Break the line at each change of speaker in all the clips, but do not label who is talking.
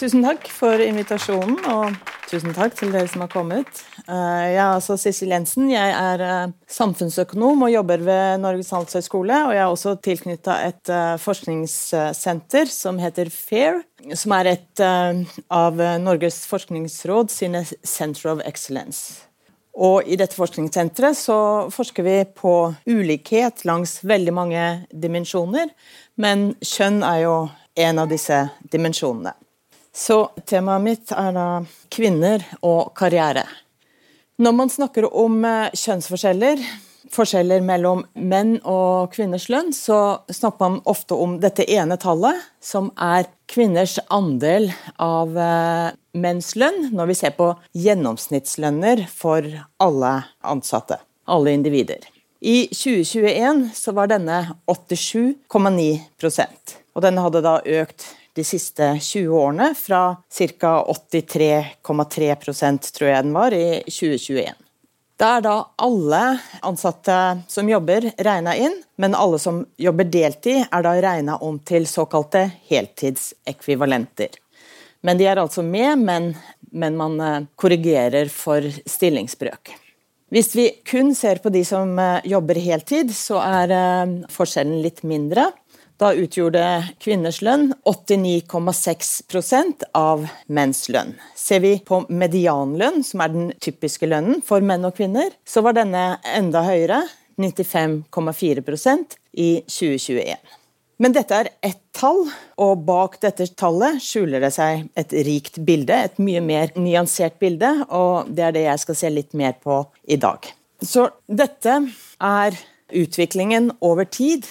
Tusen takk for invitasjonen, og tusen takk til dere som har kommet. Eh, jeg er altså Sissel Jensen. Jeg er eh, samfunnsøkonom og jobber ved Norges handelshøyskole. Og jeg er også tilknytta et eh, forskningssenter som heter FAIR, som er et av Norges forskningsråd sine Center of Excellence. Og I dette forskningssenteret så forsker vi på ulikhet langs veldig mange dimensjoner, men kjønn er jo en av disse dimensjonene. Så temaet mitt er da kvinner og karriere. Når man snakker om eh, kjønnsforskjeller, forskjeller mellom menn og kvinners lønn, så snakker man ofte om dette ene tallet, som er kvinners andel av eh, menns lønn, når vi ser på gjennomsnittslønner for alle ansatte, alle individer. I 2021 så var denne 87,9% og den hadde da økt de siste 20 årene, fra ca. 83,3% tror jeg den var, i 2021. Da er da alle ansatte som jobber, regna inn, men alle som jobber deltid, er da regna om til såkalte heltidsekvivalenter. Men de er altså med, men, men man eh, korrigerer for stillingsbrøk. Hvis vi kun ser på de som eh, jobber heltid, så er eh, forskjellen litt mindre. Da utgjorde kvinners lønn 89,6% av menns lønn. Ser vi på medianlønn, som er den typiske lønnen for menn og kvinner, så var denne enda høyere, 95,4% i 2021. Men dette er ett tall, og bak dette tallet skjuler det seg et rikt bilde, et mye mer nyansert bilde, og det er det jeg skal se litt mer på i dag. Så dette er utviklingen over tid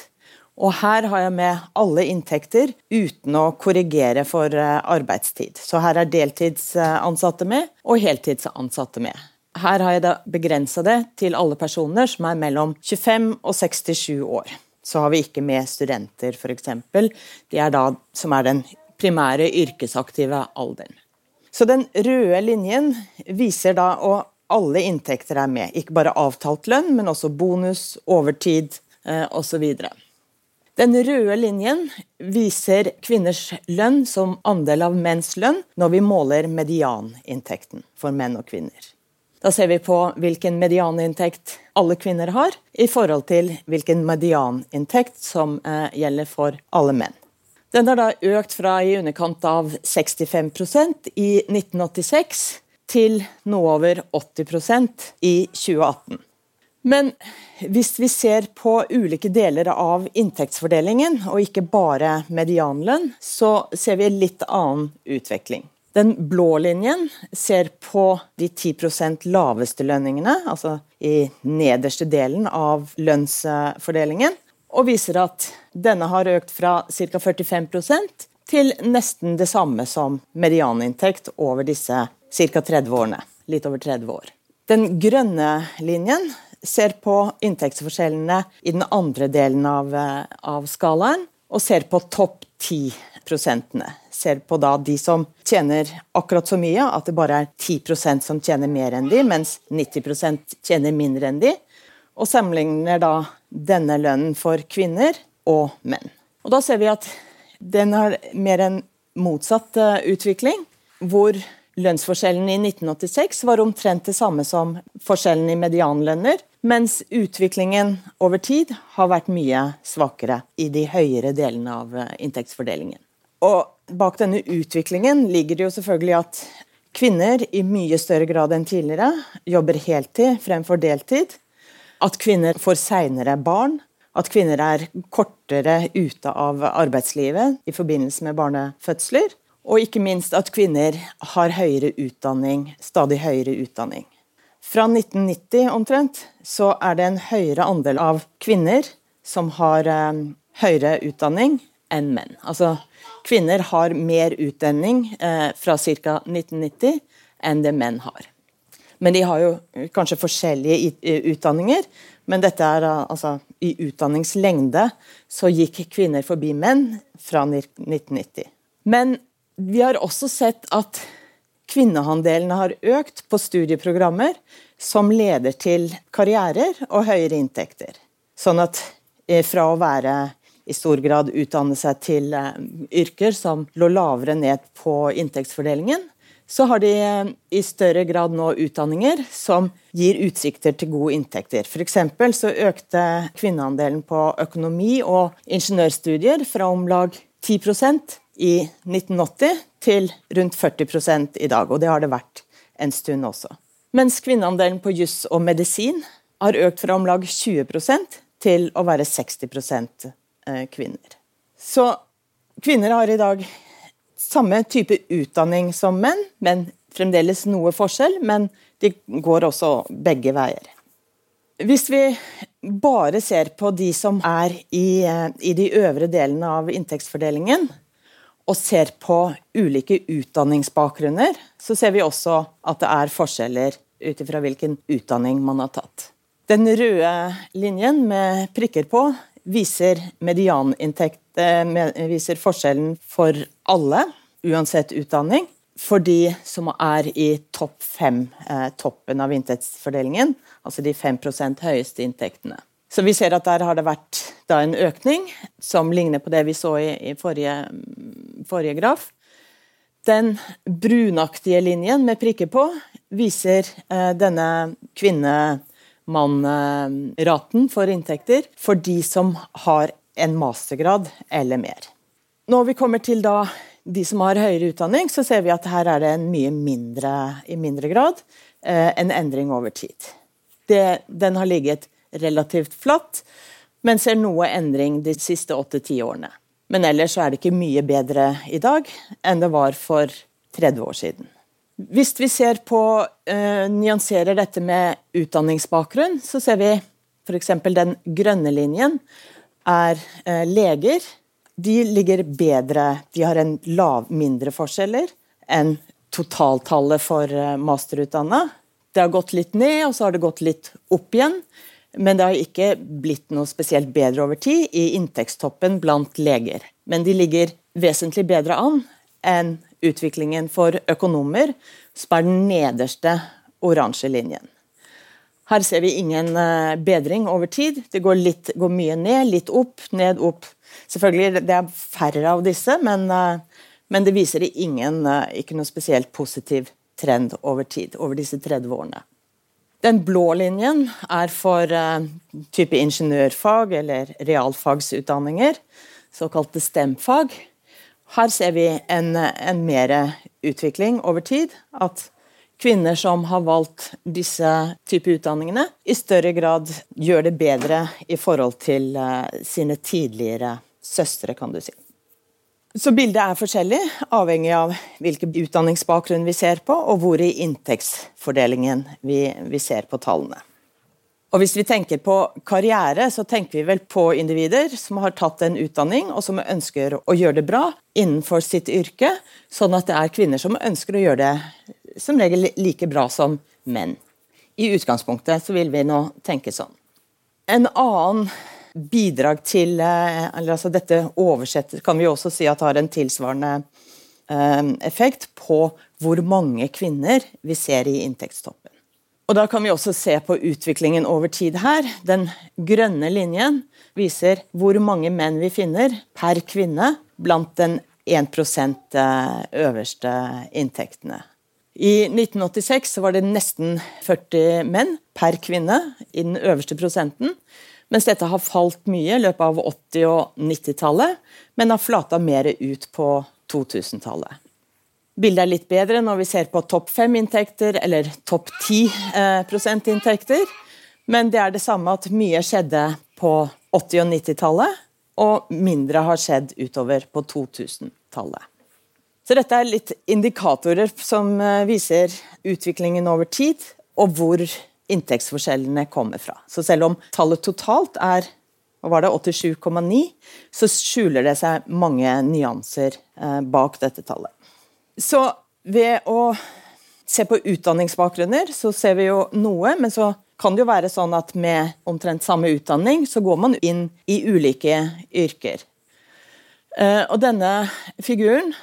og her har jeg med alle inntekter uten å korrigere for eh, arbeidstid. Så her er deltidsansatte med, og heltidsansatte med. Her har jeg da begrensa det til alle personer som er mellom 25 og 67 år. Så har vi ikke med studenter, f.eks. De er da som er den primære yrkesaktive alderen. Så den røde linjen viser da og alle inntekter er med. Ikke bare avtalt lønn, men også bonus, overtid eh, osv. Den røde linjen viser kvinners lønn som andel av menns lønn når vi måler medianinntekten for menn og kvinner. Da ser vi på hvilken medianinntekt alle kvinner har, i forhold til hvilken medianinntekt som eh, gjelder for alle menn. Den har da økt fra i underkant av 65% i 1986 til noe over 80% i 2018. Men hvis vi ser på ulike deler av inntektsfordelingen, og ikke bare medianlønn, så ser vi en litt annen utvikling. Den blå linjen ser på de 10% laveste lønningene, altså i nederste delen av lønnsfordelingen, og viser at denne har økt fra ca. 45% til nesten det samme som medianinntekt over disse ca. 30 årene. Litt over 30 år. Den grønne linjen ser på inntektsforskjellene i den andre delen av, eh, av skalaen, og ser på topp 10-prosentene. Ser på da de som tjener akkurat så mye, at det bare er 10% som tjener mer enn de, mens 90% tjener mindre enn de. Og sammenligner da denne lønnen for kvinner og menn. Og da ser vi at den har mer en motsatt eh, utvikling, hvor lønnsforskjellen i 1986 var omtrent det samme som forskjellen i medianlønner, mens utviklingen over tid har vært mye svakere i de høyere delene av eh, inntektsfordelingen. Og bak denne utviklingen ligger det jo selvfølgelig at kvinner i mye større grad enn tidligere jobber heltid fremfor deltid. At kvinner får seinere barn. At kvinner er kortere ute av arbeidslivet i forbindelse med barnefødsler. Og ikke minst at kvinner har høyere utdanning, stadig høyere utdanning. Fra 1990 omtrent så er det en høyere andel av kvinner som har eh, høyere utdanning enn menn. Altså kvinner har mer utdanning eh, fra ca. 1990 enn det menn har. Men de har jo kanskje forskjellige eh, utdanninger. Men dette er altså i utdanningslengde så gikk kvinner forbi menn fra 1990. Men vi har også sett at kvinnehandelen har økt på studieprogrammer som leder til karrierer og høyere inntekter. Sånn at eh, fra å være i stor grad utdanne seg til eh, yrker som lå lavere ned på inntektsfordelingen, så har de eh, i større grad nå utdanninger som gir utsikter til gode inntekter. F.eks. så økte kvinneandelen på økonomi og ingeniørstudier fra om lag 10 i 1980 til rundt 40 i dag, og det har det vært en stund også. Mens kvinneandelen på juss og medisin har økt fra om lag 20% til å være 60 eh, kvinner. Så kvinner har i dag samme type utdanning som menn, men fremdeles noe forskjell. Men de går også begge veier. Hvis vi bare ser på de som er i, eh, i de øvre delene av inntektsfordelingen, og ser på ulike utdanningsbakgrunner, så ser vi også at det er forskjeller ut ifra hvilken utdanning man har tatt. Den røde linjen med prikker på viser medianinntekt, eh, viser forskjellen for alle, uansett utdanning. For de som er i topp fem, eh, toppen av inntektsfordelingen, altså de 5% høyeste inntektene. Så vi ser at der har det vært en økning, som ligner på det vi så i, i forrige, forrige, graf. Den brunaktige linjen med prikker på viser eh, denne kvinne-mann-raten for inntekter for de som har en mastergrad eller mer. Når vi kommer til da de som har høyere utdanning, så ser vi at her er det en mye mindre, i mindre grad eh, en endring over tid. Det, den har ligget relativt flatt, men ser noe endring de siste åtte-ti årene. Men ellers er det ikke mye bedre i dag enn det var for 30 år siden. Hvis vi ser på, uh, nyanserer dette med utdanningsbakgrunn, så ser vi f.eks. den grønne linjen er uh, leger. De ligger bedre, de har en lav, mindre forskjeller enn totaltallet for uh, masterutdanna. Det har gått litt ned, og så har det gått litt opp igjen. Men det har ikke blitt noe spesielt bedre over tid i inntektstoppen blant leger. Men de ligger vesentlig bedre an enn utviklingen for økonomer, som er den nederste oransje linjen. Her ser vi ingen eh, bedring over tid. Det går, litt, går mye ned, litt opp, ned, opp. Selvfølgelig det er færre av disse, men, eh, men det viser ingen, eh, ikke noe spesielt positiv trend over tid, over disse 30 årene. Den blå linjen er for uh, type ingeniørfag eller realfagsutdanninger, såkalte STEM-fag. Her ser vi en, en mer utvikling over tid. At kvinner som har valgt disse type utdanningene, i større grad gjør det bedre i forhold til uh, sine tidligere søstre, kan du si. Så bildet er forskjellig, avhengig av hvilken utdanningsbakgrunn vi ser på, og hvor i inntektsfordelingen vi, vi, ser på tallene. Og Hvis vi tenker på karriere, så tenker vi vel på individer som har tatt en utdanning, og som ønsker å gjøre det bra innenfor sitt yrke, sånn at det er kvinner som ønsker å gjøre det som regel like bra som menn. I utgangspunktet så vil vi nå tenke sånn. En annen bidrag til eh, eller altså Dette oversetter kan vi også si at har en tilsvarende eh, effekt på hvor mange kvinner vi ser i inntektstoppen. Og Da kan vi også se på utviklingen over tid her. Den grønne linjen viser hvor mange menn vi finner per kvinne blant den 1 eh, øverste inntektene. I 1986 var det nesten 40 menn per kvinne i den øverste prosenten. Mens dette har falt mye i løpet av 80- og 90-tallet, men har flata mer ut på 2000-tallet. Bildet er litt bedre når vi ser på topp fem-inntekter eller topp ti eh, prosentinntekter. Men det er det samme at mye skjedde på 80- og 90-tallet, og mindre har skjedd utover på 2000-tallet. Så dette er litt indikatorer som eh, viser utviklingen over tid, og hvor inntektsforskjellene kommer fra. Så selv om tallet totalt er og var det, 87,9, så skjuler det seg mange nyanser eh, bak dette tallet. Så ved å se på utdanningsbakgrunner, så ser vi jo noe, men så kan det jo være sånn at med omtrent samme utdanning, så går man inn i ulike yrker. Eh, og denne figuren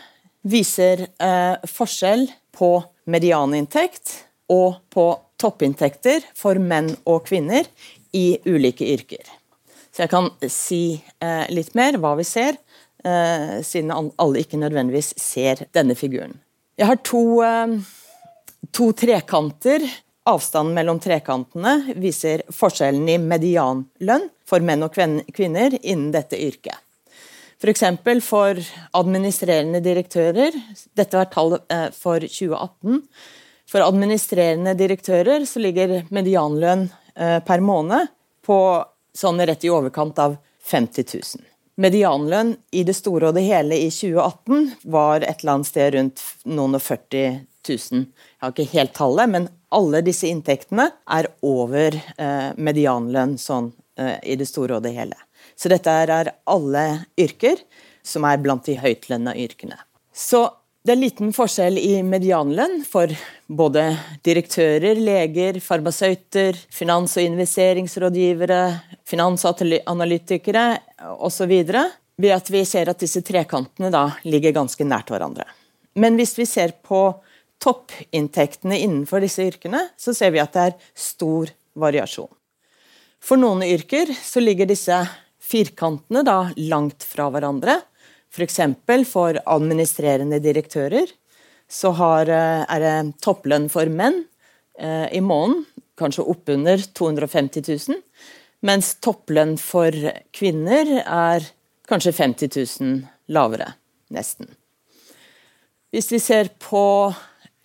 viser eh, forskjell på medianinntekt og på toppinntekter for menn og kvinner i ulike yrker. Så jeg kan si eh, litt mer hva vi ser, eh, siden alle ikke nødvendigvis ser denne figuren. Jeg har to, eh, to trekanter. Avstanden mellom trekantene viser forskjellen i medianlønn for menn og kvinner innen dette yrket. F.eks. For, for administrerende direktører, dette var tall eh, for 2018. For administrerende direktører så ligger medianlønn eh, per måned på sånn rett i overkant av 50 000. Medianlønn i det store og det hele i 2018 var et eller annet sted rundt noen og 40 000. Jeg har ikke helt tallet, men alle disse inntektene er over eh, medianlønn sånn eh, i det store og det hele. Så dette er alle yrker som er blant de høytlønna yrkene. Så det er liten forskjell i medianlønn for både direktører, leger, farmasøyter, finans- og investeringsrådgivere, finansanalytikere osv. Ved at vi ser at disse trekantene da ligger ganske nært hverandre. Men hvis vi ser på toppinntektene innenfor disse yrkene, så ser vi at det er stor variasjon. For noen yrker så ligger disse firkantene da langt fra hverandre. F.eks. For, for administrerende direktører så har, eh, er det topplønn for menn eh, i måneden, kanskje oppunder 250 000. Mens topplønn for kvinner er kanskje 50 000 lavere, nesten. Hvis vi ser på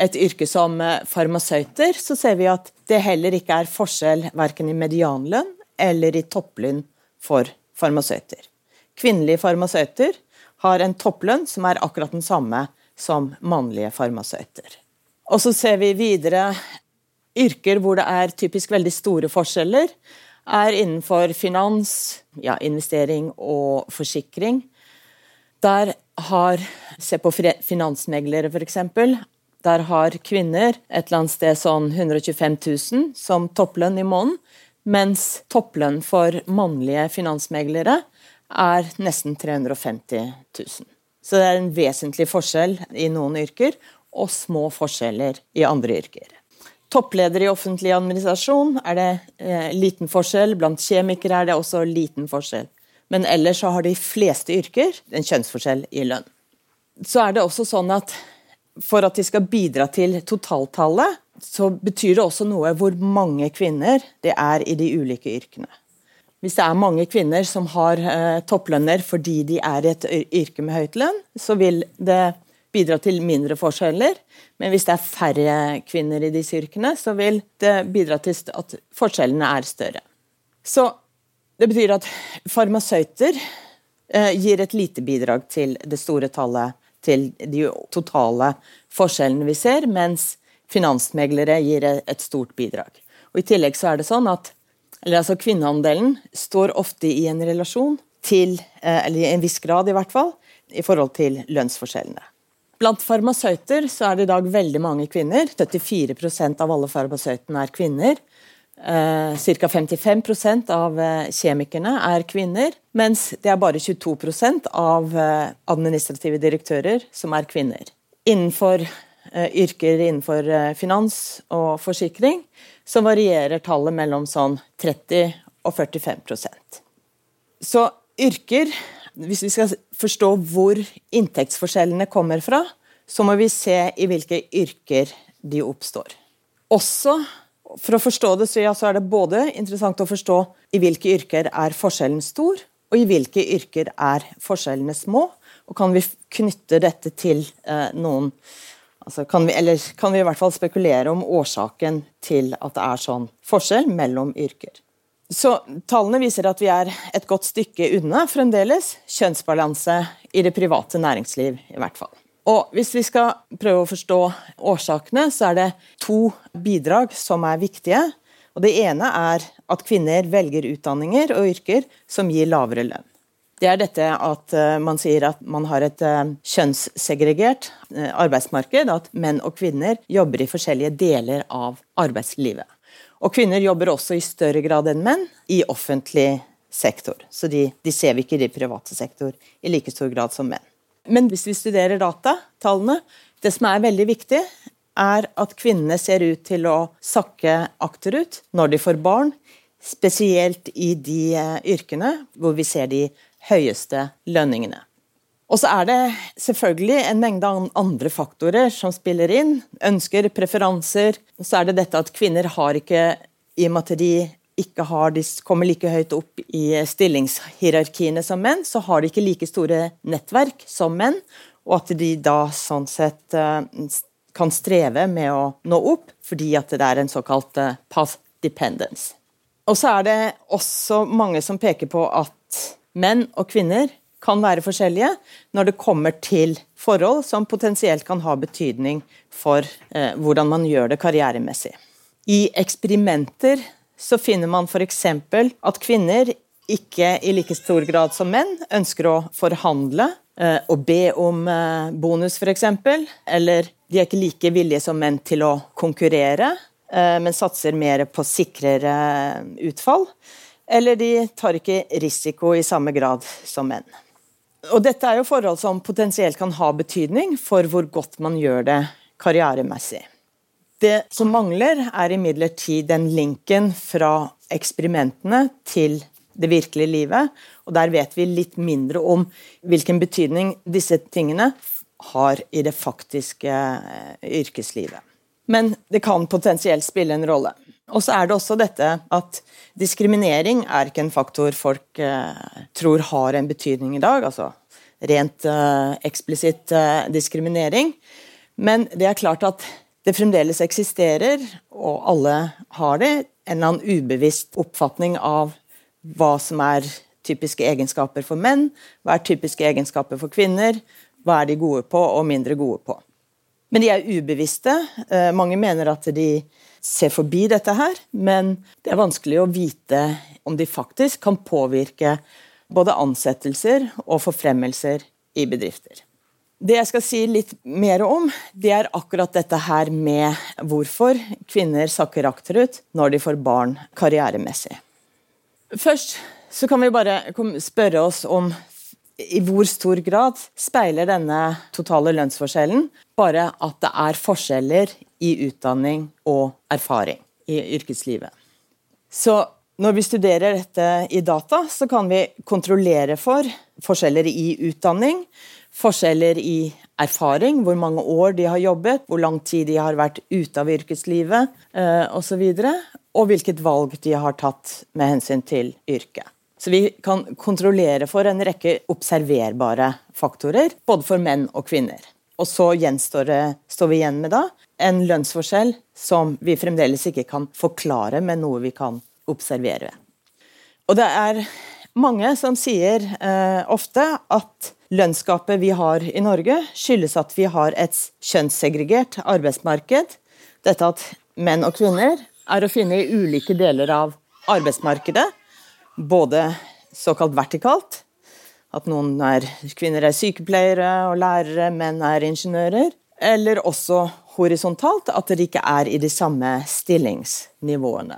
et yrke som farmasøyter, så ser vi at det heller ikke er forskjell verken i medianlønn eller i topplønn for farmasøyter. Kvinnelige farmasøyter har en topplønn som er akkurat den samme som mannlige farmasøyter. Og så ser vi videre yrker hvor det er typisk veldig store forskjeller, er innenfor finans, ja, investering og forsikring. Der har Se på finansmeglere, f.eks. Der har kvinner et eller annet sted sånn 125 000 som topplønn i måneden, mens topplønn for mannlige finansmeglere er nesten 350 000. Så det er en vesentlig forskjell i noen yrker, og små forskjeller i andre yrker. Toppleder i offentlig administrasjon er det eh, liten forskjell, blant kjemikere er det også liten forskjell. Men ellers så har de fleste yrker en kjønnsforskjell i lønn. Så er det også sånn at for at de skal bidra til totaltallet, så betyr det også noe hvor mange kvinner det er i de ulike yrkene. Hvis det er mange kvinner som har eh, topplønner fordi de er i et yrke med høyt lønn, så vil det bidra til mindre forskjeller. Men hvis det er færre kvinner i disse yrkene, så vil det bidra til at forskjellene er større. Så det betyr at farmasøyter eh, gir et lite bidrag til det store tallet, til de totale forskjellene vi ser, mens finansmeglere gir et stort bidrag. Og I tillegg så er det sånn at eller altså Kvinneandelen står ofte i en relasjon til, eh, eller i en viss grad i hvert fall, i forhold til lønnsforskjellene. Blant farmasøyter så er det i dag veldig mange kvinner. 74 av alle farmasøytene er kvinner. Eh, Ca. 55% av eh, kjemikerne er kvinner, mens det er bare 22% av administrative direktører som er kvinner. Innenfor yrker innenfor finans og forsikring så varierer tallet mellom sånn 30 og 45% Så yrker Hvis vi skal forstå hvor inntektsforskjellene kommer fra, så må vi se i hvilke yrker de oppstår. Også for å forstå det, så, ja, så er det både interessant å forstå i hvilke yrker er forskjellen stor, og i hvilke yrker er forskjellene små. Og kan vi knytte dette til eh, noen altså kan vi, Eller kan vi i hvert fall spekulere om årsaken til at det er sånn forskjell mellom yrker. Så Tallene viser at vi er et godt stykke unna fremdeles kjønnsbalanse i det private næringsliv. i hvert fall. Og Hvis vi skal prøve å forstå årsakene, så er det to bidrag som er viktige. Og Det ene er at kvinner velger utdanninger og yrker som gir lavere lønn. Det er dette at eh, man sier at man har et eh, kjønnssegregert eh, arbeidsmarked. At menn og kvinner jobber i forskjellige deler av arbeidslivet. Og kvinner jobber også i større grad enn menn i offentlig sektor. Så de, de ser vi ikke i private sektor i like stor grad som menn. Men hvis vi studerer data, tallene, det som er veldig viktig, er at kvinnene ser ut til å sakke akterut når de får barn, spesielt i de yrkene hvor vi ser de høyeste lønningene. Og så er det selvfølgelig en mengde andre faktorer som spiller inn. Ønsker, preferanser. Så er det dette at kvinner har ikke, i og med at de ikke har, de kommer like høyt opp i stillingshierarkiene som menn, så har de ikke like store nettverk som menn. Og at de da sånn sett eh, kan streve med å nå opp, fordi at det er en såkalt eh, path dependence. Og så er det også mange som peker på at menn og kvinner kan være forskjellige når det kommer til forhold som potensielt kan ha betydning for eh, hvordan man gjør det karrieremessig. I eksperimenter så finner man f.eks. at kvinner ikke i like stor grad som menn ønsker å forhandle eh, og be om eh, bonus, f.eks. Eller de er ikke like villige som menn til å konkurrere Eh, men satser mer på sikrere utfall. Eller de tar ikke risiko i samme grad som menn. Og dette er jo forhold som potensielt kan ha betydning for hvor godt man gjør det karrieremessig. Det som mangler, er imidlertid den linken fra eksperimentene til det virkelige livet. Og der vet vi litt mindre om hvilken betydning disse tingene har i det faktiske eh, yrkeslivet men det kan potensielt spille en rolle. Og så er det også dette at diskriminering er ikke en faktor folk eh, tror har en betydning i dag. altså Rent eh, eksplisitt eh, diskriminering. Men det er klart at det fremdeles eksisterer, og alle har det, en eller annen ubevisst oppfatning av hva som er typiske egenskaper for menn, hva er typiske egenskaper for kvinner, hva er de gode på og mindre gode på. Men de er ubevisste. Eh, mange mener at de ser forbi dette her, men det er vanskelig å vite om de faktisk kan påvirke både ansettelser og forfremmelser i bedrifter. Det jeg skal si litt mer om, det er akkurat dette her med hvorfor kvinner sakker akterut når de får barn karrieremessig. Først så kan vi bare spørre oss om i hvor stor grad speiler denne totale lønnsforskjellen bare at det er forskjeller i utdanning og erfaring i yrkeslivet. Så når vi studerer dette i data, så kan vi kontrollere for forskjeller i utdanning, forskjeller i erfaring, hvor mange år de har jobbet, hvor lang tid de har vært ute av yrkeslivet eh, osv., og, og hvilket valg de har tatt med hensyn til yrket. Så vi kan kontrollere for en rekke observerbare faktorer, både for menn og kvinner. Og så gjenstår det, står vi igjen med da en lønnsforskjell som vi fremdeles ikke kan forklare med noe vi kan observere. Og det er mange som sier eh, ofte at lønnsgapet vi har i Norge, skyldes at vi har et kjønnssegregert arbeidsmarked. Dette at menn og kvinner er å finne i ulike deler av arbeidsmarkedet både såkalt vertikalt, at noen er, kvinner er sykepleiere og lærere, menn er ingeniører, eller også horisontalt, at de ikke er i de samme stillingsnivåene.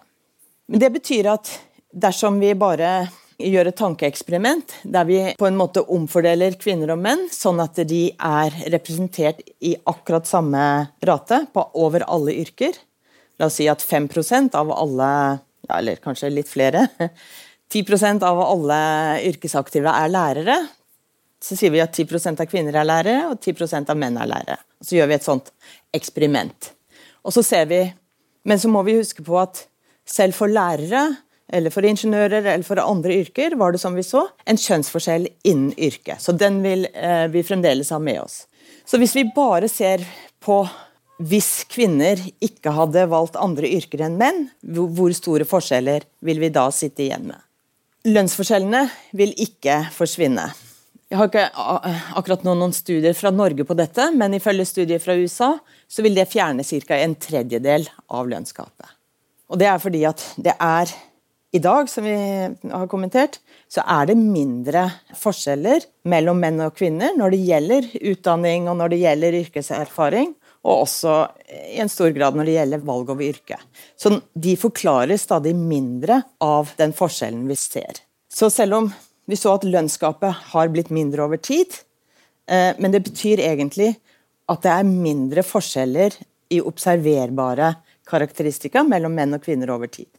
Men Det betyr at dersom vi bare gjør et tankeeksperiment der vi på en måte omfordeler kvinner og menn, sånn at de er representert i akkurat samme rate på over alle yrker La oss si at 5% av alle, eller kanskje litt flere, 10% av alle yrkesaktive er lærere. Så sier vi at 10% av kvinner er lærere, og 10% av menn er lærere. Så gjør vi et sånt eksperiment. Og så ser vi, Men så må vi huske på at selv for lærere, eller for ingeniører eller for andre yrker, var det som vi så, en kjønnsforskjell innen yrket. Så den vil eh, vi fremdeles ha med oss. Så hvis vi bare ser på hvis kvinner ikke hadde valgt andre yrker enn menn, hvor store forskjeller vil vi da sitte igjen med? Lønnsforskjellene vil ikke forsvinne. Jeg har ikke akkurat nå noen studier fra Norge på dette, men ifølge studier fra USA så vil det fjerne ca. en tredjedel av lønnsgapet. Og Det er fordi at det er i dag, som vi har kommentert, så er det mindre forskjeller mellom menn og kvinner når det gjelder utdanning og når det gjelder yrkeserfaring og også i en stor grad når det gjelder valg over yrke. Så de forklarer stadig mindre av den forskjellen vi ser. Så selv om vi så at lønnsgapet har blitt mindre over tid, eh, men det betyr egentlig at det er mindre forskjeller i observerbare karakteristika mellom menn og kvinner over tid.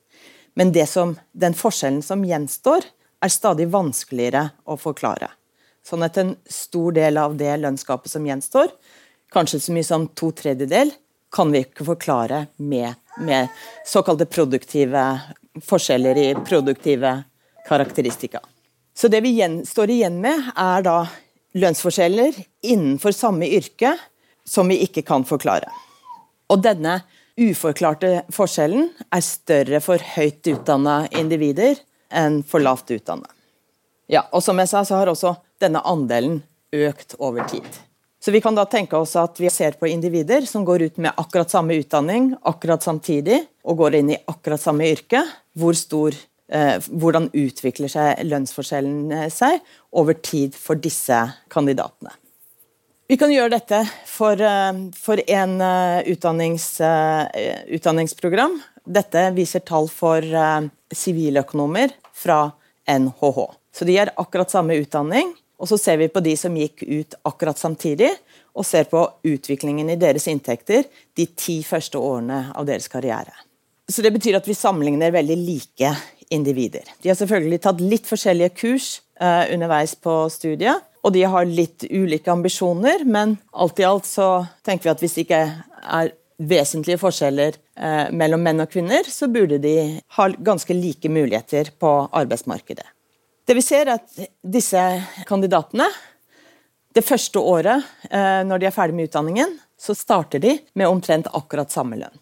Men som, den forskjellen som gjenstår, er stadig vanskeligere å forklare. Sånn at en stor del av det lønnsgapet som gjenstår, kanskje så mye som to tredjedel, kan vi ikke forklare med, med såkalte produktive forskjeller i produktive karakteristika. Så det vi igjen, står igjen med, er da lønnsforskjeller innenfor samme yrke som vi ikke kan forklare. Og denne uforklarte forskjellen er større for høyt utdanna individer enn for lavt utdanna. Ja, og som jeg sa, så har også denne andelen økt over tid. Så vi kan da tenke oss at vi ser på individer som går ut med akkurat samme utdanning akkurat samtidig, og går inn i akkurat samme yrke. Hvor stor, eh, hvordan utvikler seg lønnsforskjellen eh, seg over tid for disse kandidatene. Vi kan gjøre dette for, eh, for en uh, utdannings, uh, utdanningsprogram. Dette viser tall for siviløkonomer fra NHH. Så de har akkurat samme utdanning, og så ser vi på de som gikk ut akkurat samtidig, og ser på utviklingen i deres inntekter de ti første årene av deres karriere. Så Det betyr at vi sammenligner veldig like individer. De har selvfølgelig tatt litt forskjellige kurs uh, underveis på studiet, og de har litt ulike ambisjoner, men alt i alt så tenker vi at hvis det ikke er vesentlige forskjeller uh, mellom menn og kvinner, så burde de ha ganske like muligheter på arbeidsmarkedet. Det vi ser, er at disse kandidatene det første året eh, når de er ferdig med utdanningen, så starter de med omtrent akkurat samme lønn.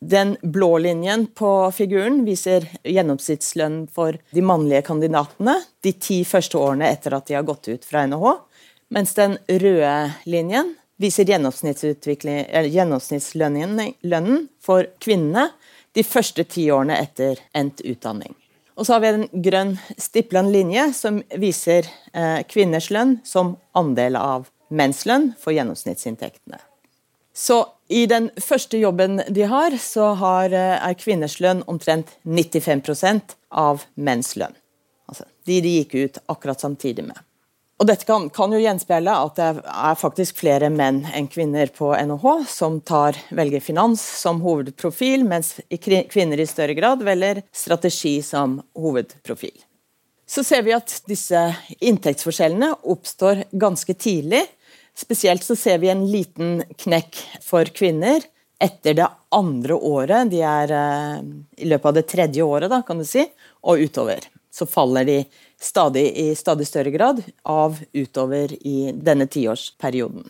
Den blå linjen på figuren viser gjennomsnittslønn for de mannlige kandidatene de ti første årene etter at de har gått ut fra NHH, mens den røde linjen viser gjennomsnittslønnen for kvinnene de første ti årene etter endt utdanning. Og så har vi en grønn stipla linje som viser eh, kvinners lønn som andel av menns lønn for gjennomsnittsinntektene. Så i den første jobben de har, så har, eh, er kvinners lønn omtrent 95% av menns lønn. Altså de de gikk ut akkurat samtidig med. Og Dette kan, kan, jo gjenspeile at det er faktisk flere menn enn kvinner på NHH som tar, velger finans som hovedprofil, mens kvinner i større grad velger strategi som hovedprofil. Så ser vi at disse inntektsforskjellene oppstår ganske tidlig. Spesielt så ser vi en liten knekk for kvinner etter det andre året. De er eh, i løpet av det tredje året, da, kan du si, og utover. Så faller de stadig, i stadig større grad av utover i denne tiårsperioden.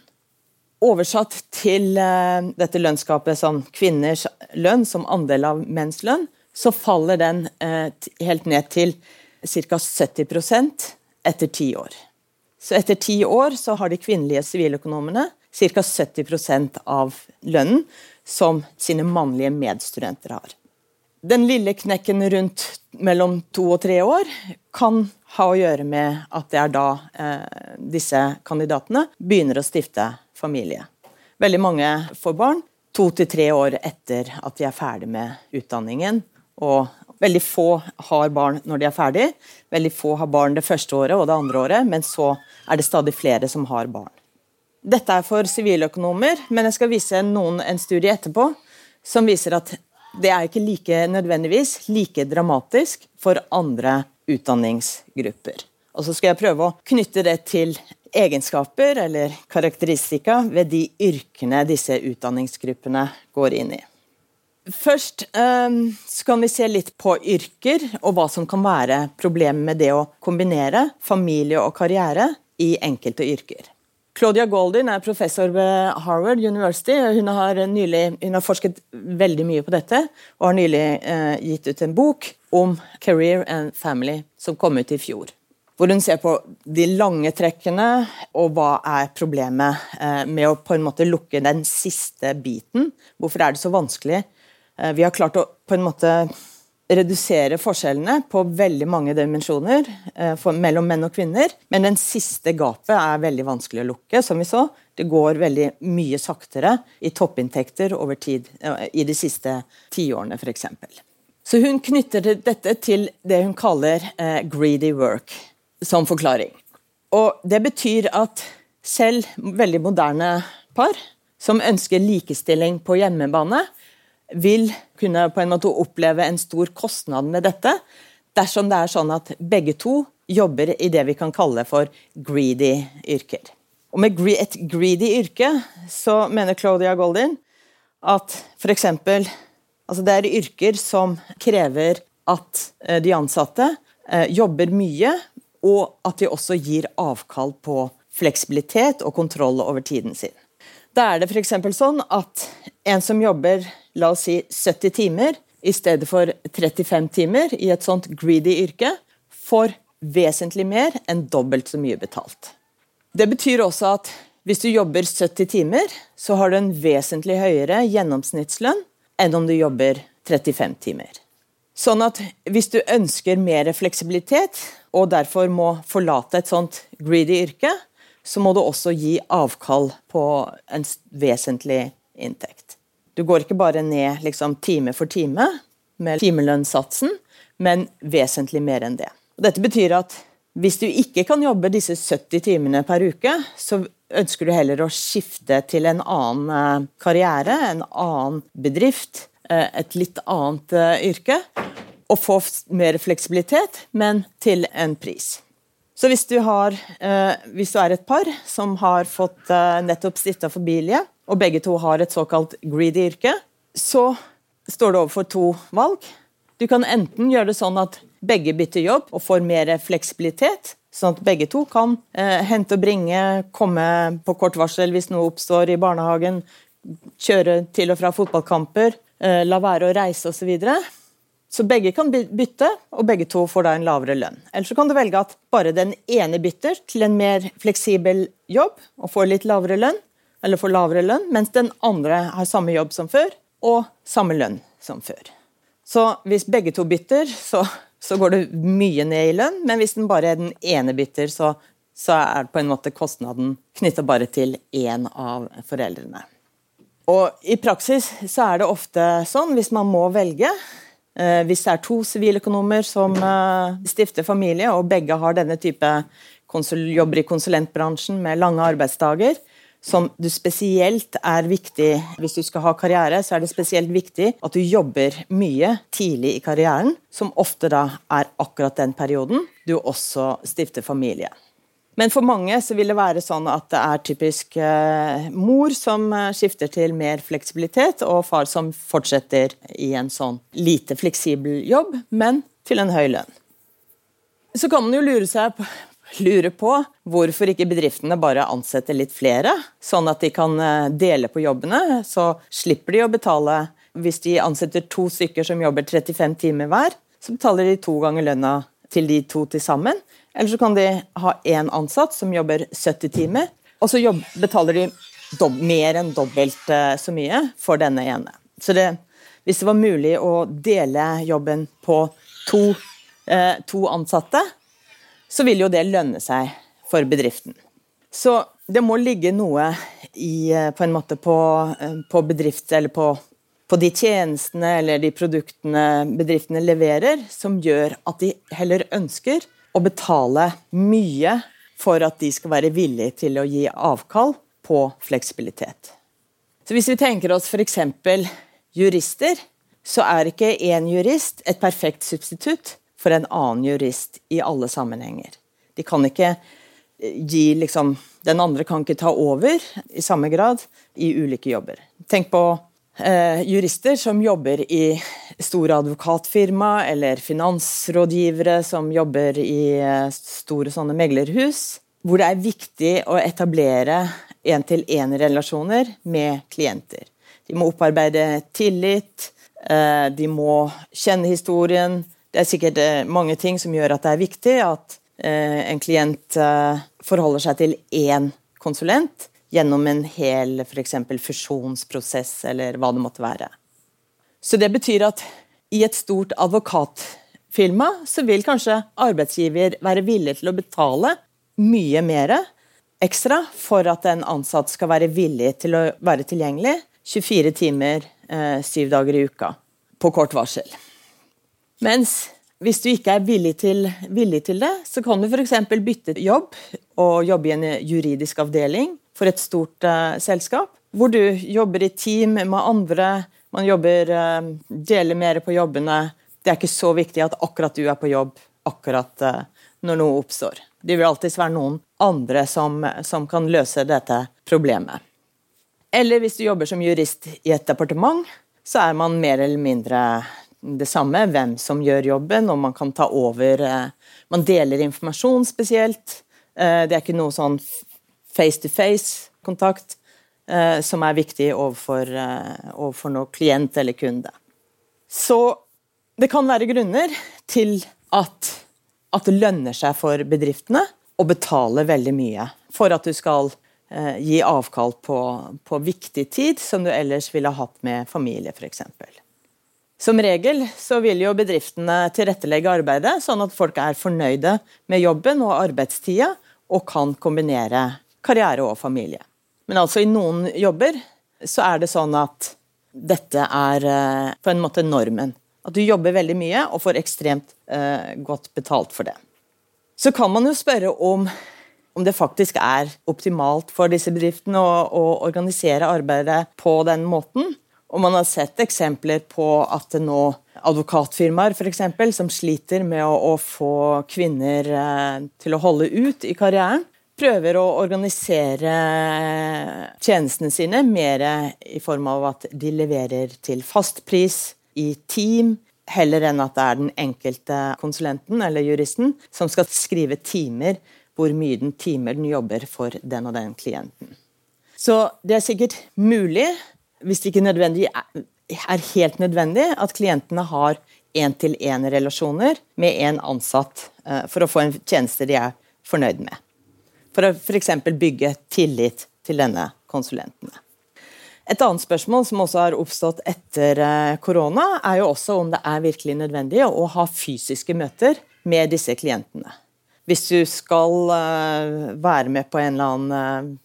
Oversatt til uh, dette lønnsgapet som kvinners lønn som andel av menns lønn, så faller den uh, helt ned til ca. 70% etter ti år. Så etter ti år så har de kvinnelige siviløkonomene ca. 70% av lønnen som sine mannlige medstudenter har. Den lille knekken rundt mellom to og tre år kan ha å gjøre med at det er da eh, disse kandidatene begynner å stifte familie. Veldig mange får barn to til tre år etter at de er ferdig med utdanningen. Og veldig få har barn når de er ferdig. Veldig få har barn det første året og det andre året, men så er det stadig flere som har barn. Dette er for siviløkonomer, men jeg skal vise noen en studie etterpå som viser at det er ikke like nødvendigvis like dramatisk for andre utdanningsgrupper. Og så skal jeg prøve å knytte det til egenskaper eller karakteristika ved de yrkene disse utdanningsgruppene går inn i. Først um, kan vi se litt på yrker og hva som kan være problemet med det å kombinere familie og karriere i enkelte yrker. Claudia Goldin er professor ved Harvard University. Hun har, nylig, hun har forsket veldig mye på dette og har nylig eh, gitt ut en bok om career and family som kom ut i fjor. Hvor hun ser på de lange trekkene og hva er problemet eh, med å på en måte lukke den siste biten. Hvorfor er det så vanskelig? Eh, vi har klart å på en måte redusere forskjellene på veldig mange dimensjoner for, mellom menn og kvinner. Men den siste gapet er veldig vanskelig å lukke, som vi så. Det går veldig mye saktere i toppinntekter over tid eh, i de siste tiårene, f.eks. Så hun knytter dette til det hun kaller eh, 'greedy work' som forklaring. Og Det betyr at selv veldig moderne par som ønsker likestilling på hjemmebane, vil kunne på en måte oppleve en stor kostnad med dette dersom det er sånn at begge to jobber i det vi kan kalle for greedy yrker. Og med et greedy yrke så mener Claudia Goldin at f.eks. Altså det er yrker som krever at eh, de ansatte eh, jobber mye, og at de også gir avkall på fleksibilitet og kontroll over tiden sin. Da er det f.eks. sånn at en som jobber la oss si 70 timer i stedet for 35 timer i et sånt greedy yrke, får vesentlig mer enn dobbelt så mye betalt. Det betyr også at hvis du jobber 70 timer, så har du en vesentlig høyere gjennomsnittslønn enn om du jobber 35 timer. Sånn at hvis du ønsker mer fleksibilitet, og derfor må forlate et sånt greedy yrke, så må du også gi avkall på en vesentlig inntekt. Du går ikke bare ned liksom, time for time med timelønnssatsen, men vesentlig mer enn det. Og dette betyr at hvis du ikke kan jobbe disse 70 timene per uke, så ønsker du heller å skifte til en annen eh, karriere, en annen bedrift, eh, et litt annet eh, yrke, og få mer fleksibilitet, men til en pris. Så hvis du, har, hvis du er et par som har fått nettopp stifta familie, og begge to har et såkalt greedy yrke, så står du overfor to valg. Du kan enten gjøre det sånn at begge bytter jobb og får mer fleksibilitet. Sånn at begge to kan eh, hente og bringe, komme på kort varsel hvis noe oppstår i barnehagen, kjøre til og fra fotballkamper, eh, la være å reise osv. Så, begge kan bytte, og begge to får da en lavere lønn. Eller så kan du velge at bare den ene bytter til en mer fleksibel jobb og får litt lavere lønn, eller får lavere lønn, mens den andre har samme jobb som før og samme lønn som før. Så hvis begge to bytter, så så går det mye ned i lønn, men hvis den bare er den ene bytter, så, så er på en måte kostnaden knytta bare til én av foreldrene. Og I praksis så er det ofte sånn, hvis man må velge Hvis det er to siviløkonomer som eh, stifter familie, og begge har denne type jobber i konsulentbransjen med lange arbeidsdager, som du spesielt er viktig hvis du skal ha karriere, så er det spesielt viktig at du jobber mye tidlig i karrieren, som ofte da er akkurat den perioden du også stifter familie. Men for mange så vil det være sånn at det er typisk eh, mor som eh, skifter til mer fleksibilitet, og far som fortsetter i en sånn lite fleksibel jobb, men til en høy lønn. Så kan man jo lure seg på lurer på hvorfor ikke bedriftene bare ansetter litt flere, sånn at de kan eh, dele på jobbene. Så slipper de å betale Hvis de ansetter to stykker som jobber 35 timer hver, så betaler de to ganger lønna til de to til sammen. Eller så kan de ha én ansatt som jobber 70 timer, og så jobb, betaler de dob mer enn dobbelt eh, så mye for denne ene. Så det, hvis det var mulig å dele jobben på to, eh, to ansatte, så vil jo det lønne seg for bedriften. Så det må ligge noe i, eh, på en måte på, på bedrift, eller på, på, de tjenestene eller de produktene bedriftene leverer, som gjør at de heller ønsker å betale mye for at de skal være villige til å gi avkall på fleksibilitet. Så Hvis vi tenker oss f.eks. jurister, så er ikke én jurist et perfekt substitutt for en annen jurist i alle sammenhenger. De kan ikke eh, gi liksom Den andre kan ikke ta over i samme grad i ulike jobber. Tenk på eh, jurister som jobber i store advokatfirma, eller finansrådgivere som jobber i eh, store sånne meglerhus, hvor det er viktig å etablere én-til-én-relasjoner med klienter. De må opparbeide tillit, eh, de må kjenne historien, det er sikkert eh, mange ting som gjør at det er viktig at eh, en klient forholder seg til én konsulent gjennom en hel f.eks. fusjonsprosess, eller hva det måtte være. Så det betyr at i et stort advokatfirma så vil kanskje arbeidsgiver være villig til å betale mye mer ekstra for at en ansatt skal være villig til å være tilgjengelig 24 timer, syv dager i uka, på kort varsel. Mens hvis du ikke er villig til, villig til det, så kan du f.eks. bytte jobb og jobbe i en juridisk avdeling for et stort uh, selskap. Hvor du jobber i team med andre Man jobber, uh, deler mer på jobbene. Det er ikke så viktig at akkurat du er på jobb akkurat uh, når noe oppstår. Det vil alltid være noen andre som, som kan løse dette problemet. Eller hvis du jobber som jurist i et departement, så er man mer eller mindre det samme, hvem som gjør jobben, og man kan ta over Man deler informasjon spesielt. Det er ikke noe sånn face-to-face-kontakt eh, som er viktig overfor, overfor noen klient eller kunde. Så det kan være grunner til at, at det lønner seg for bedriftene å betale veldig mye for at du skal gi avkall på, på viktig tid som du ellers ville hatt med familie, f.eks. Som regel så vil jo bedriftene tilrettelegge arbeidet sånn at folk er fornøyde med jobben og arbeidstida, og kan kombinere karriere og familie. Men altså i noen jobber så er det sånn at dette er eh, på en måte normen. At du jobber veldig mye og får ekstremt eh, godt betalt for det. Så kan man jo spørre om, om det faktisk er optimalt for disse bedriftene å, å organisere arbeidet på den måten. Og man har sett eksempler på at det nå advokatfirmaer eksempel, som sliter med å, å, få kvinner eh, til å holde ut i karrieren, prøver å organisere tjenestene sine mer i form av at de leverer til fastpris i team, heller enn at det er den enkelte konsulenten eller juristen som skal skrive timer hvor mye den timer den jobber for den og den klienten. Så det er sikkert mulig hvis det ikke er helt nødvendig at klientene har én-til-én-relasjoner med en ansatt eh, for å få en tjeneste de er fornøyd med. For å f.eks. bygge tillit til denne konsulentene. Et annet spørsmål som også har oppstått etter eh, korona, er jo også om det er virkelig nødvendig å ha fysiske møter med disse klientene. Hvis du skal eh, være med på en eller annen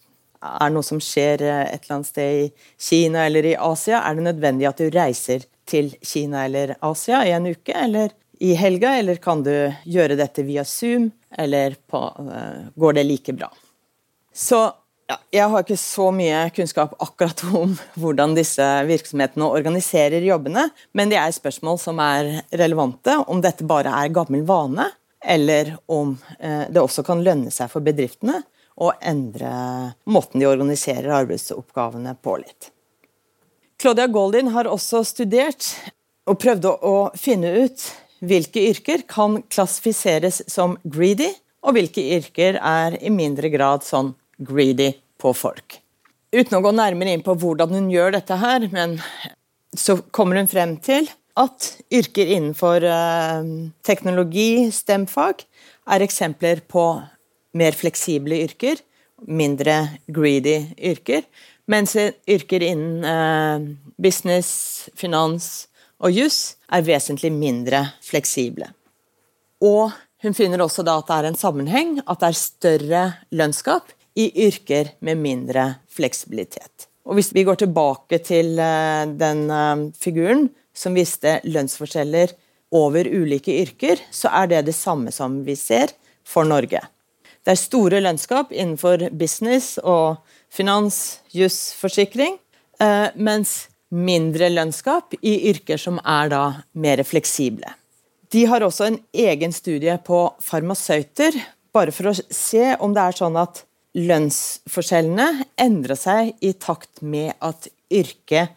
er noe som skjer eh, et eller annet sted i Kina eller i Asia, er det nødvendig at du reiser til Kina eller Asia i en uke eller i helga, eller kan du gjøre dette via Zoom, eller på, uh, går det like bra? Så ja, jeg har ikke så mye kunnskap akkurat om hvordan disse virksomhetene organiserer jobbene, men det er spørsmål som er relevante, om dette bare er gammel vane, eller om uh, det også kan lønne seg for bedriftene å endre måten de organiserer arbeidsoppgavene på litt. Claudia Goldin har også studert og prøvde å finne ut hvilke yrker kan klassifiseres som greedy, og hvilke yrker er i mindre grad sånn greedy på folk. Uten å gå nærmere inn på hvordan hun gjør dette her, men så kommer hun frem til at yrker innenfor eh, teknologi, stemfag, er eksempler på mer fleksible yrker, mindre greedy yrker. Mens yrker innen eh, business, finans og juss er vesentlig mindre fleksible. Og hun finner også at det er en sammenheng, at det er større lønnsgap i yrker med mindre fleksibilitet. Og Hvis vi går tilbake til eh, den eh, figuren som viste lønnsforskjeller over ulike yrker, så er det det samme som vi ser for Norge. Det er store lønnskap innenfor business og finans, juss, forsikring, eh, mens mindre lønnskap i yrker som er da mer fleksible. De har også en egen studie på farmasøyter, bare for å se om det er sånn at lønnsforskjellene endrer seg i takt med at yrket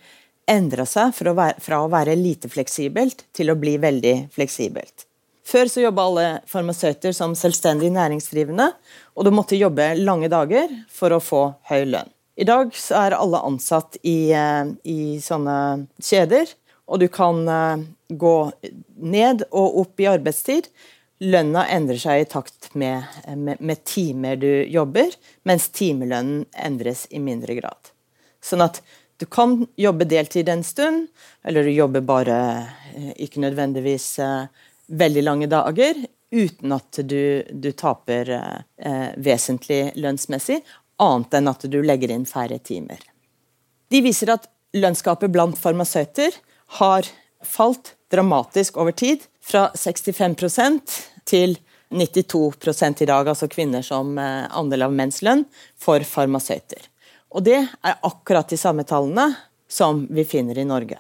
endrer seg fra å være, fra å være lite fleksibelt til å bli veldig fleksibelt. Før så jobba alle farmasøyter som selvstendig næringsdrivende, og du måtte jobbe lange dager for å få høy lønn. I dag er alle ansatt i, eh, i sånne kjeder, og du kan eh, gå ned og opp i arbeidstid. Lønna endrer seg i takt med, med, med timer du jobber, mens timelønnen endres i mindre grad. Sånn at du kan jobbe deltid en stund, eller du jobber bare eh, ikke nødvendigvis veldig lange dager uten at du, du taper eh, vesentlig lønnsmessig, annet enn at du legger inn færre timer. De viser at lønnsgapet blant farmasøyter har falt dramatisk over tid, fra 65% til 92% i dag, altså kvinner som eh, andel av menns lønn, for farmasøyter. Og det er akkurat de samme tallene som vi finner i Norge.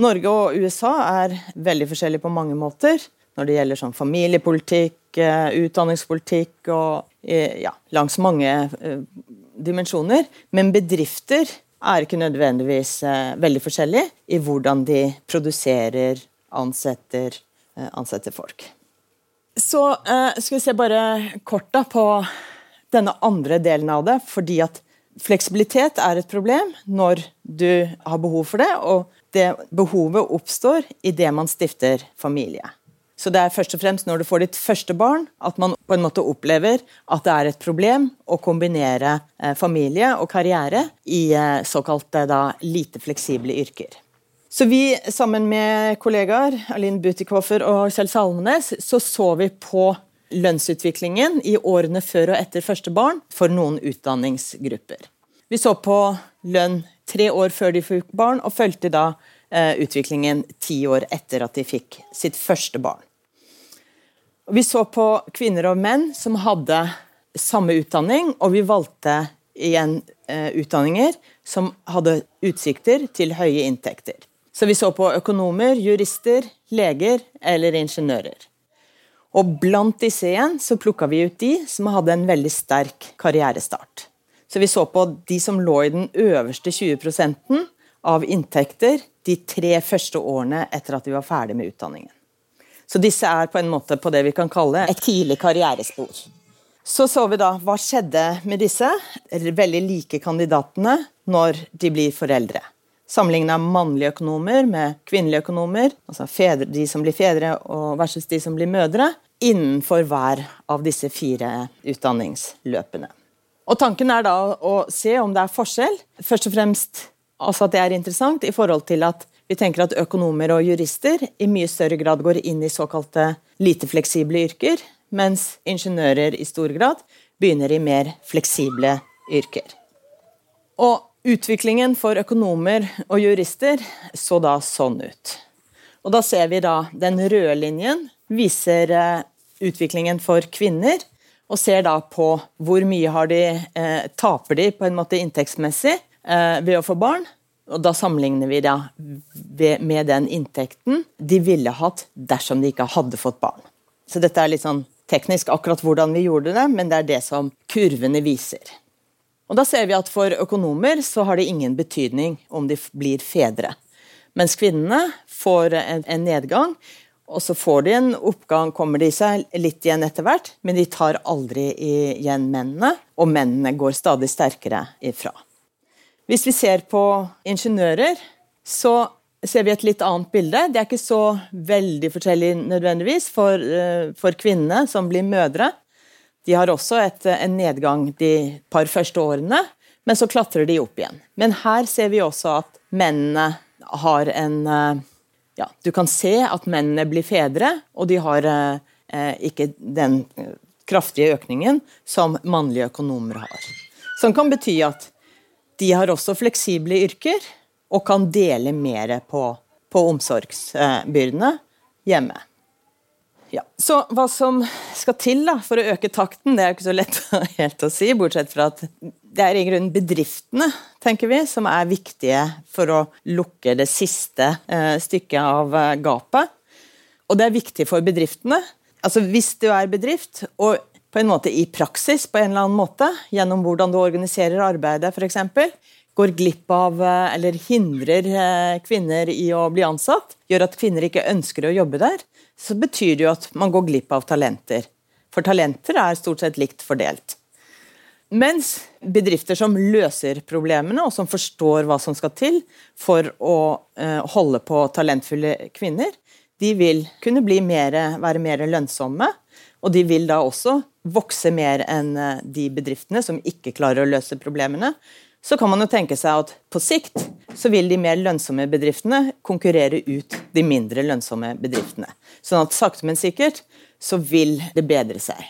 Norge og USA er veldig forskjellige på mange måter når det gjelder sånn familiepolitikk, eh, utdanningspolitikk og ja, langs mange eh, dimensjoner. Men bedrifter er ikke nødvendigvis veldig forskjellige i hvordan de produserer, ansetter, ansetter folk. Så skal vi se bare kort da på denne andre delen av det. fordi at fleksibilitet er et problem når du har behov for det, og det behovet oppstår idet man stifter familie. Så det er først og fremst når du får ditt første barn, at man på en måte opplever at det er et problem å kombinere eh, familie og karriere i såkalt da, lite fleksible yrker. Så vi, sammen med kollegaer Aline Butikhofer og Kjell Salmenes, så så vi på lønnsutviklingen i årene før og etter første barn for noen utdanningsgrupper. Vi så på lønn tre år før de fikk barn, og fulgte da eh, utviklingen ti år etter at de fikk sitt første barn. Vi så på kvinner og menn som hadde samme utdanning, og vi valgte igjen eh, utdanninger som hadde utsikter til høye inntekter. Så vi så på økonomer, jurister, leger eller ingeniører. Og blant disse igjen så plukka vi ut de som hadde en veldig sterk karrierestart. Så vi så på de som lå i den øverste 20% av inntekter de tre første årene etter at de var ferdig med utdanningen. Så disse er på en måte på det vi kan kalle et tidlig karrierespor. Så så vi da hva skjedde med disse veldig like kandidatene når de blir foreldre. Sammenligna mannlige økonomer med kvinnelige økonomer, altså fedre, de som blir fedre versus de som blir mødre, innenfor hver av disse fire utdanningsløpene. Og Tanken er da å se om det er forskjell. Først og fremst altså at det er interessant i forhold til at vi tenker at økonomer og jurister i mye større grad går inn i såkalte lite fleksible yrker, mens ingeniører i stor grad begynner i mer fleksible yrker. Og Utviklingen for økonomer og jurister så da sånn ut. Og Da ser vi da den røde linjen viser eh, utviklingen for kvinner, og ser da på hvor mye de, eh, taper de på en måte inntektsmessig eh, ved å få barn, og Da sammenligner vi da med den inntekten de ville hatt dersom de ikke hadde fått barn. Så dette er litt sånn teknisk akkurat hvordan vi gjorde det, men det er det som kurvene viser. Og Da ser vi at for økonomer så har det ingen betydning om de blir fedre. Mens kvinnene får en nedgang, og så får de en oppgang, kommer de seg litt igjen etter hvert, men de tar aldri igjen mennene, og mennene går stadig sterkere ifra. Hvis vi ser på ingeniører, så ser vi et litt annet bilde. Det er ikke så veldig forskjellig nødvendigvis for, eh, for kvinnene som blir mødre. De har også et, en nedgang de par første årene, men så klatrer de opp igjen. Men her ser vi også at mennene har en eh, Ja, du kan se at mennene blir fedre, og de har eh, ikke den kraftige økningen som mannlige økonomer har. Som kan bety at de har også fleksible yrker og kan dele mer på, på omsorgsbyrdene hjemme. Ja. Så hva som skal til da, for å øke takten, det er ikke så lett helt å si, bortsett fra at det er i grunnen bedriftene tenker vi, som er viktige for å lukke det siste eh, stykket av eh, gapet. Og det er viktig for bedriftene. Altså Hvis du er bedrift og på en måte i praksis på en eller annen måte, gjennom hvordan du organiserer arbeidet f.eks., går glipp av eh, eller hindrer eh, kvinner i å bli ansatt, gjør at kvinner ikke ønsker å jobbe der, så betyr det jo at man går glipp av talenter. For talenter er stort sett likt fordelt. Mens bedrifter som løser problemene, og som forstår hva som skal til for å eh, holde på talentfulle kvinner, de vil kunne mer, være mer lønnsomme og de vil da også vokse mer enn eh, de bedriftene som ikke klarer å løse problemene. Så kan man jo tenke seg at på sikt så vil de mer lønnsomme bedriftene konkurrere ut de mindre lønnsomme bedriftene. Sånn at sakte, men sikkert så vil det bedre seg.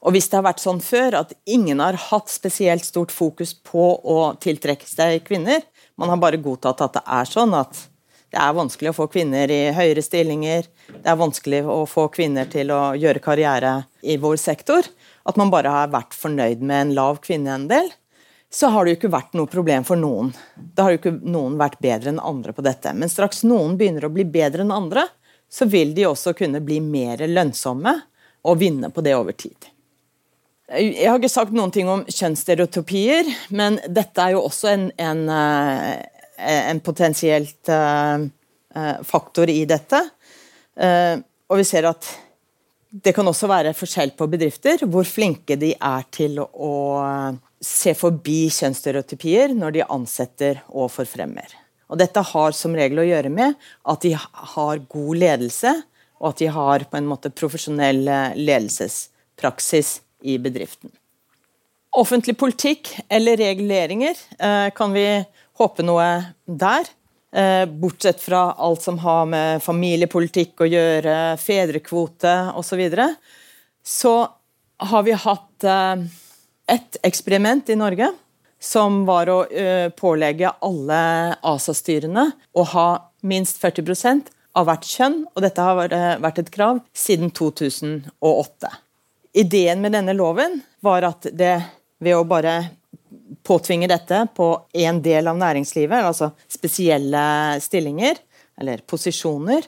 Og hvis det har vært sånn før at ingen har hatt spesielt stort fokus på å tiltrekke seg kvinner, man har bare godtatt at det er sånn at det er vanskelig å få kvinner i høyere stillinger. Det er vanskelig å få kvinner til å gjøre karriere i vår sektor. At man bare har vært fornøyd med en lav kvinneandel. så har det jo ikke vært noe problem for noen. Da har jo ikke noen vært bedre enn andre på dette. Men straks noen begynner å bli bedre enn andre, så vil de også kunne bli mer lønnsomme og vinne på det over tid. Jeg har ikke sagt noen ting om kjønnsstereotypier, men dette er jo også en, en, eh, en potensielt uh, faktor i dette. Og vi ser at det kan også være forskjell på bedrifter, hvor flinke de er til å se forbi kjønnsstereotypier når de ansetter og forfremmer. Og dette har som regel å gjøre med at de har god ledelse, og at de har på en måte profesjonell eh, ledelsespraksis i bedriften. Offentlig politikk eller reguleringer, eh, kan vi håpe noe der? Eh, bortsett fra alt som har med familiepolitikk å gjøre, fedrekvote osv. Så, videre, så har vi hatt et eksperiment i Norge som var å pålegge alle ASA-styrene å ha minst 40 av hvert kjønn, og dette har vært et krav siden 2008. Ideen med denne loven var at det ved å bare påtvinge dette på en del av næringslivet, altså spesielle stillinger eller posisjoner,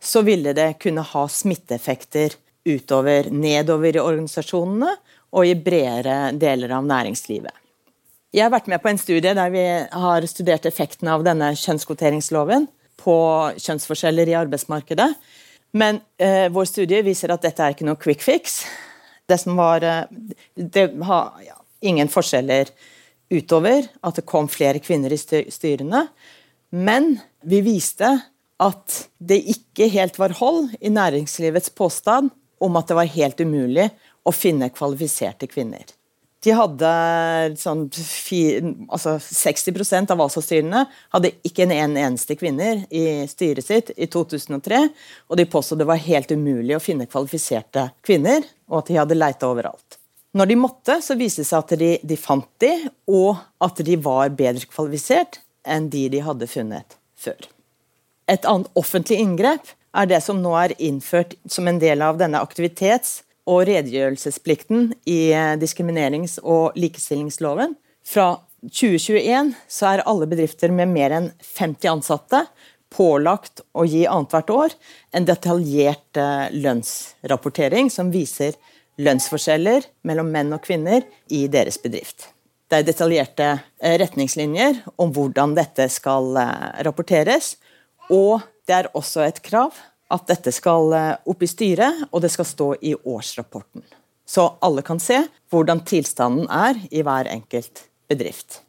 så ville det kunne ha smitteeffekter utover, nedover i organisasjonene og i bredere deler av næringslivet. Jeg har vært med på en studie der vi har studert effekten av denne kjønnskvoteringsloven på kjønnsforskjeller i arbeidsmarkedet. Men eh, vår studie viser at dette er ikke noe quick fix. Det som var eh, Det har ja, ingen forskjeller utover at det kom flere kvinner i styrene. Men vi viste at det ikke helt var hold i næringslivets påstand om at det var helt umulig å finne kvalifiserte kvinner. De hadde sånn altså 60% av ASA-styrene hadde ikke en, en eneste kvinner i styret sitt i 2003. Og de påstod det var helt umulig å finne kvalifiserte kvinner, og at de hadde leita overalt. Når de måtte, så viste det seg at de, de fant de, og at de var bedre kvalifisert enn de de hadde funnet før. Et annet offentlig inngrep er det som nå er innført som en del av denne aktivitets- og redegjørelsesplikten i eh, diskriminerings- og likestillingsloven. Fra 2021 så er alle bedrifter med mer enn 50 ansatte pålagt å gi annethvert år en detaljert eh, lønnsrapportering som viser lønnsforskjeller mellom menn og kvinner i deres bedrift. Det er detaljerte eh, retningslinjer om hvordan dette skal rapporteres, og det er også et krav at dette skal eh, opp i styret, og det skal stå i årsrapporten. Så alle kan se hvordan tilstanden er i hver enkelt bedrift.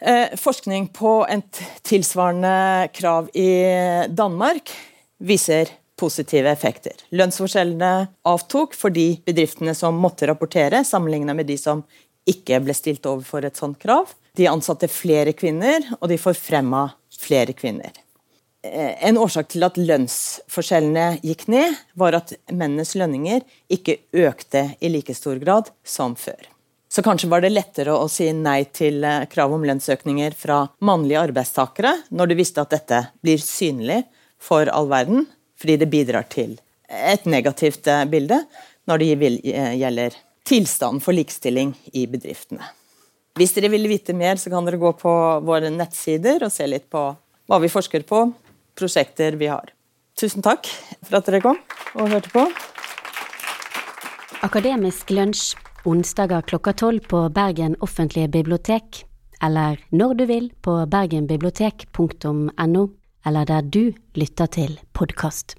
Eh, forskning på et tilsvarende krav i Danmark viser positive effekter. Lønnsforskjellene avtok for de bedriftene som måtte rapportere, sammenlignet med de som ikke ble stilt overfor et sånt krav. De ansatte flere kvinner, og de forfremma flere kvinner. Eh, en årsak til at lønnsforskjellene gikk ned, var at mennenes lønninger ikke økte i like stor grad som før. Så kanskje var det lettere å si nei til eh, krav om lønnsøkninger fra mannlige arbeidstakere, når du visste at dette blir synlig for all verden, fordi det bidrar til et negativt eh, bilde når det gjelder tilstanden for likestilling i bedriftene. Hvis dere vil vite mer, så kan dere gå på våre nettsider og se litt på hva vi forsker på, prosjekter vi har. Tusen takk for at dere kom og hørte på.
Akademisk lunsj onsdager klokka tolv på Bergen offentlige bibliotek, eller når du vil på bergenbibliotek.no, eller der du lytter til podkast.